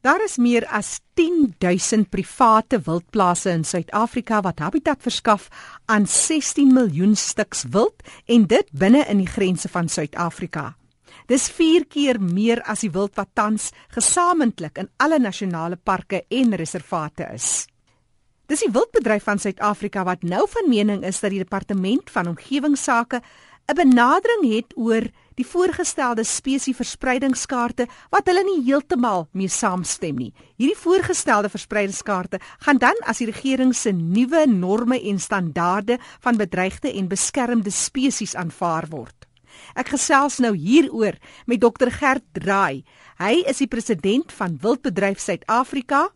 Daar is meer as 10000 private wildplase in Suid-Afrika wat habitat verskaf aan 16 miljoen stuks wild en dit binne in die grense van Suid-Afrika. Dis 4 keer meer as die wild wat tans gesamentlik in alle nasionale parke en reservate is. Dis die wildbedryf van Suid-Afrika wat nou van mening is dat die departement van omgewingsake 'n benadering het oor die voorgestelde spesieverspreidingskaarte wat hulle nie heeltemal mee saamstem nie. Hierdie voorgestelde verspreidingskaarte gaan dan as die regering se nuwe norme en standaarde van bedreigde en beskermde spesies aanvaar word. Ek gesels nou hieroor met Dr Gert Draai. Hy is die president van Wildbedryf Suid-Afrika.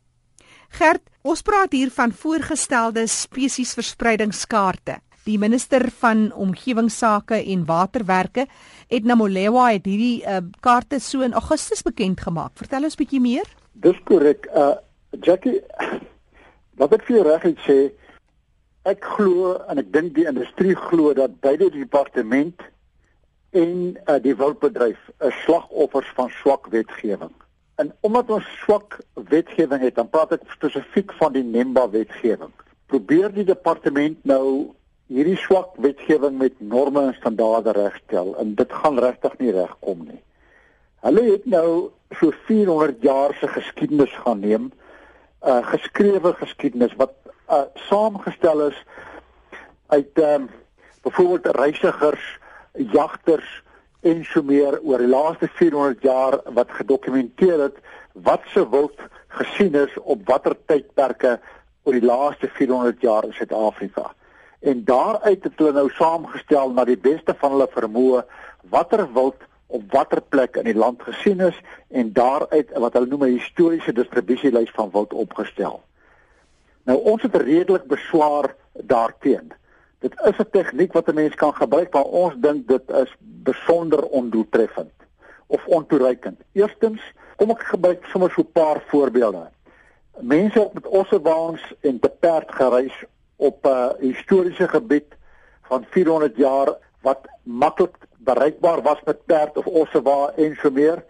Gert, ons praat hier van voorgestelde spesiesverspreidingskaarte. Die minister van omgewingsake en waterwerke, Edna Molewa, het hierdie uh, kaarte so in Augustus bekend gemaak. Vertel ons bietjie meer. Dis korrek. Uh Jackie, wat ek vir reg het sê, ek glo en ek dink die industrie glo dat beide die departement en uh, die wildbedryf 'n slagoffers van swak wetgewing. En omdat ons swak wetgewing het, dan praat ek spesifiek van die NEMBA wetgewing. Probeer die departement nou hierdie swak wetgewing met norme en standaarde regstel en dit gaan regtig nie regkom nie. Hulle het nou so 400 jaar se geskiedenis gaan neem, 'n uh, geskrewe geskiedenis wat uh, saamgestel is uit ehm uh, byvoorbeeld reisigers, jagters en so meer oor die laaste 400 jaar wat gedokumenteer het wat se wild gesien is op watter tydperke oor die laaste 400 jaar in Suid-Afrika en daaruit het hulle nou saamgestel na die beste van hulle vermoë watter wild op watter plek in die land gesien is en daaruit wat hulle noem 'n historiese distribusielys van wild opgestel. Nou ons het redelik beswaar daarteen. Dit is 'n tegniek wat 'n mens kan gebruik maar ons dink dit is besonder ondoeltreffend of ontoereikend. Eerstens, kom ek gebruik sommer so 'n paar voorbeelde. Mense het met ossewaans en te perd gereis op 'n uh, historiese gebied van 400 jaar wat maklik bereikbaar was met perd of ossewa en so meer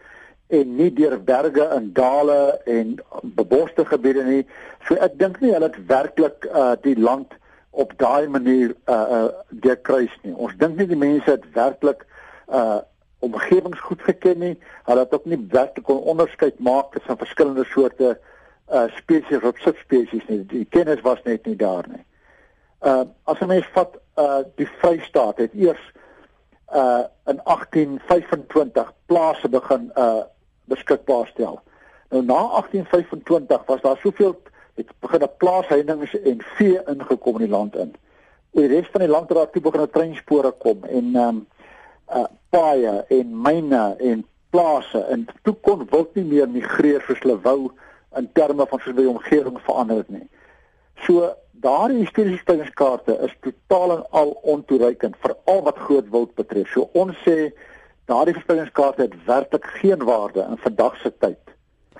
en nie deur berge en dale en beboste gebiede nie. So ek dink nie hulle het werklik uh, die land op daai manier uh uh dekruis nie. Ons dink nie die mense het werklik uh omgewings goed geken nie. Hulle het ook nie werklik kon onderskeid maak tussen verskillende soorte uh spesies of subspesies nie. Die kennis was net nie daar nie. Uh as 'n mens vat uh die Vrystaat het eers uh in 1825 plase begin uh beskikbaar stel. Nou na 1825 was daar soveel het begin 'n plaasheininge en vee ingekom in die land in. Oor die res van die land het daar toe begin treinspore kom en um uh paaie en myne en plase en toe kon wild nie meer migreer soos hulle wou in terme van soos die omgewing verander het nie. So daardie historiese springskaarte is totaal en al ontoereikend vir al wat groot wild betref. So ons sê daardie springskaarte het werklik geen waarde in vandag se tyd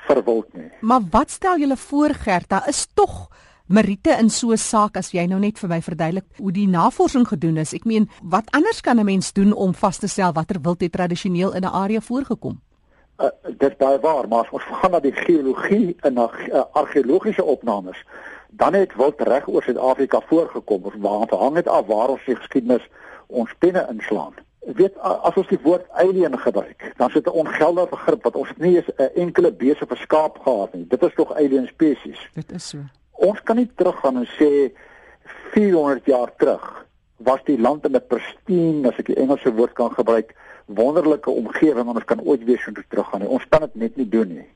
vir wild nie. Maar wat stel julle voor Gert? Daar is tog Meriete in so 'n saak as jy nou net vir my verduidelik hoe die navorsing gedoen is. Ek meen, wat anders kan 'n mens doen om vas te stel watter wild het tradisioneel in 'n area voorgekom? Uh, dit is baie waar, maar as ons gaan na die geologie en na uh, argeologiese opnames, dan het wild reg oor Suid-Afrika voorgekom of waar hang dit af waar ons die geskiedenis ons penne inslaan. Ek weet as ons die woord alien gebruik, dan is dit 'n ongeldige begrip wat ons nie eens 'n enkele beeste of skaap gehad nie. Dit is tog alien spesies. Dit is so. Ons kan nie teruggaan en sê 400 jaar terug was die land in 'n pristine, as ek die Engelse woord kan gebruik, wonderlike omgewing en ons kan ooit weer so teruggaan nie. Ons kan dit net nie doen nie.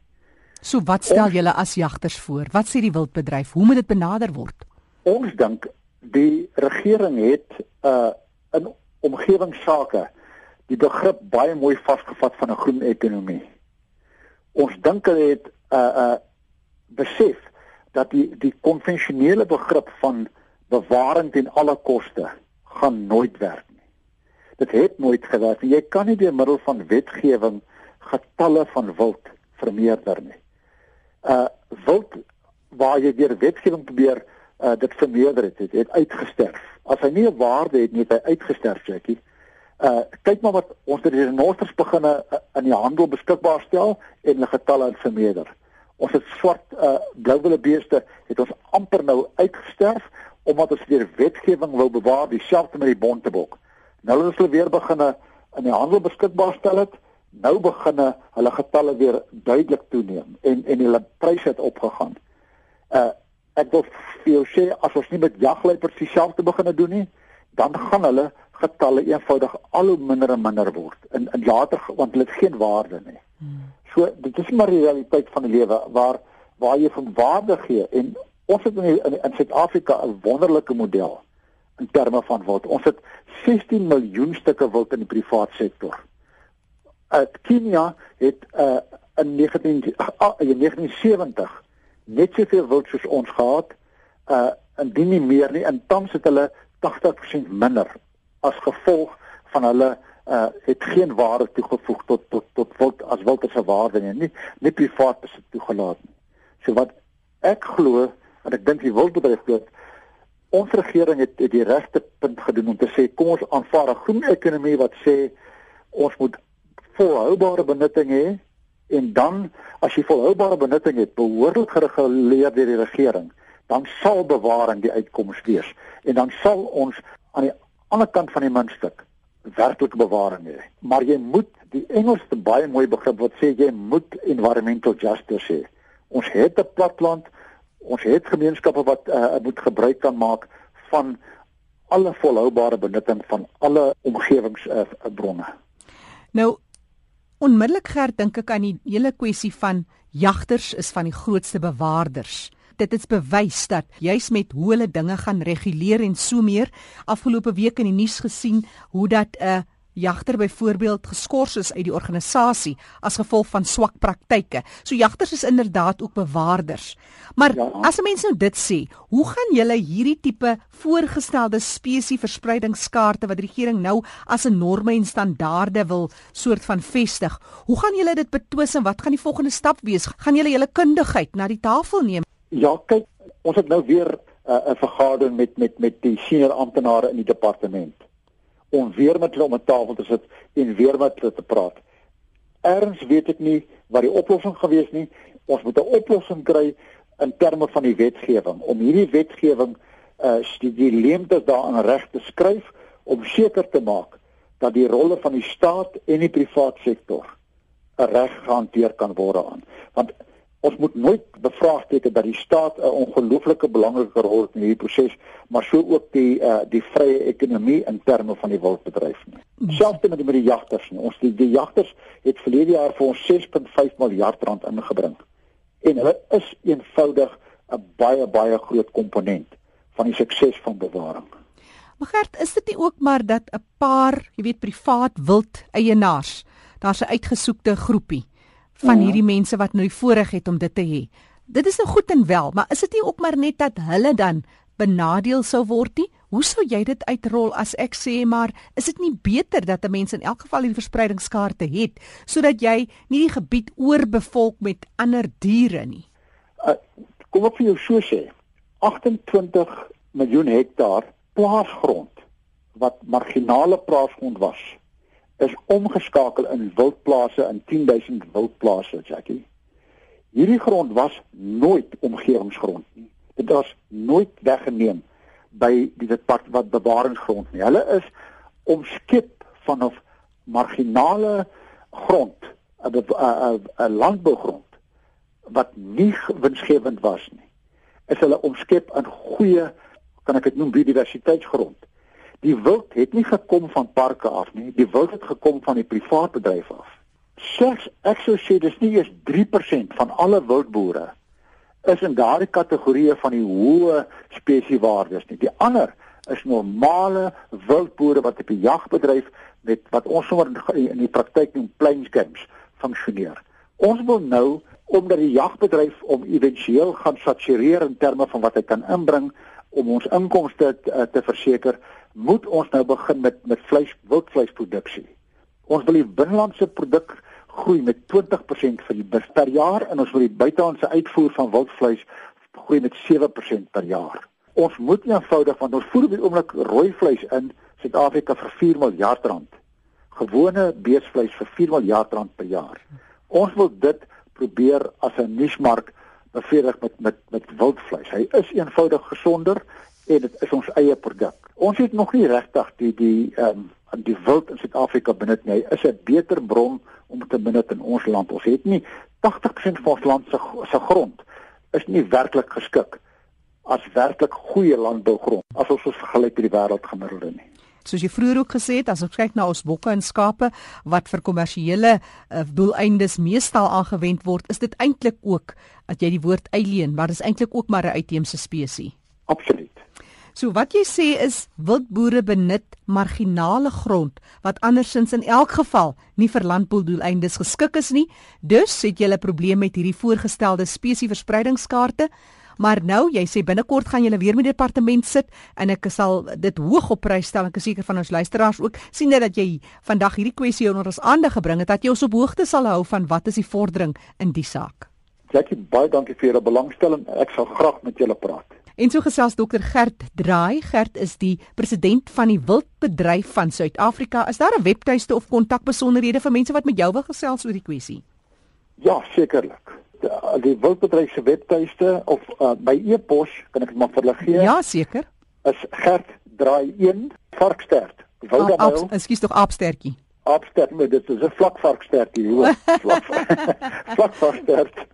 So wat stel julle as jagters voor? Wat sê die wildbedryf? Hoe moet dit benader word? Ons dink die regering het uh in omgewingsake die begrip baie mooi vasgevat van 'n groen ekonomie. Ons dink hulle het uh uh besef dat die die konvensionele begrip van bewaring ten alle koste gaan nooit werk nie. Dit het nooit gewerk. Jy kan nie deur middel van wetgewing getalle van wild vermeerder nie uh wild waar jy deur wetgewing probeer uh dit vermeerder het, het, het uitgesterf. As hy nie 'n waarde het nie, het hy uitgesterf, Jackie. Uh kyk maar wat ons het die renosters beginne uh, in die handel beskikbaar stel en hulle getalle het vermeerder. Ons het swart uh blouwille beeste het ons amper nou uitgesterf omdat ons weer wetgewing wou bewaar dieselfde met die bontebok. Nou as hulle weer begine in die handel beskikbaar stel het, nou beginne hulle getalle weer duidelik toeneem en en hulle pryse het opgegaan. Uh ek wil vir jou sê as ons nie met jagluipers dieselfde begine doen nie, dan gaan hulle getalle eenvoudig al hoe minder en minder word. En, en later want hulle het geen waarde nie. Hmm. So dit is maar die realiteit van die lewe waar waar jy van waarde gee en ons het in in, in Suid-Afrika 'n wonderlike model in terme van wild. Ons het 16 miljoen stukke wild in die privaat sektor. Uh Kenia het uh in 19 uh, in 1970 net soveel wild soos ons gehad. Uh indien nie meer nie, en tans het hulle 80% minder as gevolg van hulle uh het geen waarde toegevoeg tot tot tot wild as wild se waarde nie, nie nie privaat besit toegelaat nie. So wat ek glo en ek dink die wildbedryf glo ons regering het, het die regte punt gedoen om te sê kom ons aanvaar 'n groen ekonomie wat sê ons moet volhoubare benutting hê en dan as jy volhoubare benutting het behoorlik gereguleer deur die regering dan sal bewaring die uitkoms wees en dan sal ons aan die ander kant van die muntstuk werklike bewaring hê maar jy moet die Engelse baie mooi begrip wat sê jy moet environmental justice hê ons het 'n platland ons het gemeenskappe wat uh, moet gebruik kan maak van alle volhoubare benutting van alle omgewingsbronne. Uh, nou onmiddellik gerd dink ek aan die hele kwessie van jagters is van die grootste bewaarders. Dit is bewys dat juis met hoe hulle dinge gaan reguleer en so meer afgelope week in die nuus gesien hoe dat 'n uh, jagter byvoorbeeld geskort is uit die organisasie as gevolg van swak praktyke. So jagters is inderdaad ook bewaarders. Maar ja. as 'n mens nou dit sê, hoe gaan julle hierdie tipe voorgestelde spesie verspreidingskaarte wat die regering nou as 'n norme en standaarde wil soort van vestig, hoe gaan julle dit betwis en wat gaan die volgende stap wees? Gaan julle julle kundigheid na die tafel neem? Ja, kyk, ons het nou weer uh, 'n vergadering met met met die senior amptenare in die departement om weer met hulle om 'n tafel te sit en weer met hulle te praat. Erns weet ek nie wat die oplossing gewees nie. Ons moet 'n oplossing kry in terme van die wetgewing om hierdie wetgewing uh die, die leemtes daarin reg te skryf om seker te maak dat die rolle van die staat en die privaat sektor reg gehanteer kan word aan. Want ons moet nooit bevraagteken dat die staat 'n ongelooflike belangrike rol het in hierdie proses, maar so ook die uh, die vrye ekonomie in terme van die wildbedryf nie. Selfs met die, met die jagters nie. Ons die, die jagters het verlede jaar vir ons 6.5 miljard rand ingebring. En hulle is eenvoudig 'n baie baie groot komponent van die sukses van bewaring. Maar Gert, is dit nie ook maar dat 'n paar, jy weet, privaat wild eienaars, daar's 'n uitgesoekte groepie van ja. hierdie mense wat nou die voorreg het om dit te hê. Dit is nou goed en wel, maar is dit nie ook maar net dat hulle dan benadeel sou word nie? Hoe sou jy dit uitrol as ek sê maar is dit nie beter dat 'n mens in elk geval hierdie verspreidingskaarte het sodat jy nie die gebied oorbevolk met ander diere nie? Uh, kom op vir jou so sê. 28 miljoen hektaar plaasgrond wat marginale plaasgrond was is omgeskakel in wildplase in 10000 wildplase, Jackie. Hierdie grond was nooit omgewingsgrond nie. Dit was nooit weggeneem by die departement wat bewaringsgrond nie. Hulle is omskep van 'n marginale grond, 'n landbougrond wat nie winsgewend was nie. Is hulle omskep in goeie kan ek dit noem biodiversiteitsgrond. Die wild het nie gekom van parke af nie, die wild het gekom van die privaat bedryf af. Slegs ek sou sê dis nie eers 3% van alle wildboere is in daardie kategorieë van die hoë spesiewaardes nie. Die ander is normale wildboere wat op die jagbedryf met wat ons sommer in die praktyk noem plains games funksioneer. Ons wil nou omdat die jagbedryf om éventueel gaan satureer in terme van wat hy kan inbring om ons inkomste te, te verseker, moet ons nou begin met met vleis wildvleisproduksie. Ons wil die binnelandse produk groei met 20% vir die per jaar en ons wil die buitelandse uitvoer van wildvleis groei met 7% per jaar. Ons moet eenvoudig want ons voer op die oomblik rooi vleis in Suid-Afrika vir 4 miljard rand. Gewone beesvleis vir 4 miljard rand per jaar. Ons wil dit probeer as 'n nuusmark bevredig met met met wildvleis. Hy is eenvoudig gesonder en dit is ons eie produk. Ons het nog nie regtig die die ehm um, die wild in Suid-Afrika benut nie. Hy is 'n beter bron om te benut in ons land. Ons het nie 80% van ons land se se grond is nie werklik geskik as werklik goeie landbougrond as ons ons vergelyk met die wêreldgemiddelde nie. Soos jy vroeër ook gesê het, as ons kyk na ons bokke en skape wat vir kommersiële uh, doeleindes meestal aangewend word, is dit eintlik ook dat jy die woord alien, maar dis eintlik ook maar 'n uitheemse spesies. Absoluut. So wat jy sê is wildboere benut marginale grond wat andersins in elk geval nie vir landboudoeleindes geskik is nie. Dus het jy 'n probleem met hierdie voorgestelde spesiesverspreidingskaarte Maar nou, jy sê binnekort gaan julle weer met die departement sit en ek sal dit hoog op prys stel en ek is seker van ons luisteraars ook sien dat jy vandag hierdie kwessie onder ons aandag gebring het dat jy ons op hoogte sal hou van wat is die vordering in die saak. Jackie, baie dankie vir julle belangstelling. Ek sal graag met julle praat. En so gesels dokter Gert Draai. Gert is die president van die Wildbedryf van Suid-Afrika. Is daar 'n webtuiste of kontakbesonderhede vir mense wat met jou wil gesels oor die kwessie? Ja, sekerlik die, die wildbedryf se webtuiste of uh, by e-pos kan ek dit maar vir hulle gee. Ja, seker. Is gert draai 1 varkstert. Woudamail. Ekskuus tog aapstertjie. Aapstert, maar dit is 'n vlak varkstertjie, hoor. vlak. vlak varkstert.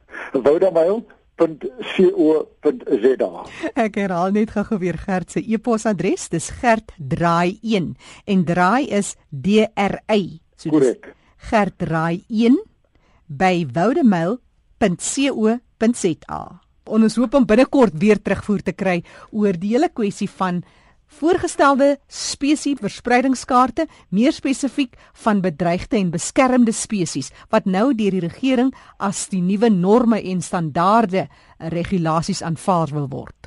Woudamail .co.za. Ek herhaal net gou weer Gert se e-posadres, dis gertdraai1 en draai is D R Y. So Korrek. Gertdraai1 by woudemail.co.za www.rsg.co.za. Ons hoop om binnekort weer terugvoer te kry oor die hele kwessie van voorgestelde spesies verspreidingskaarte, meer spesifiek van bedreigde en beskermde spesies wat nou deur die regering as die nuwe norme en standaarde regulasies aanvaar wil word.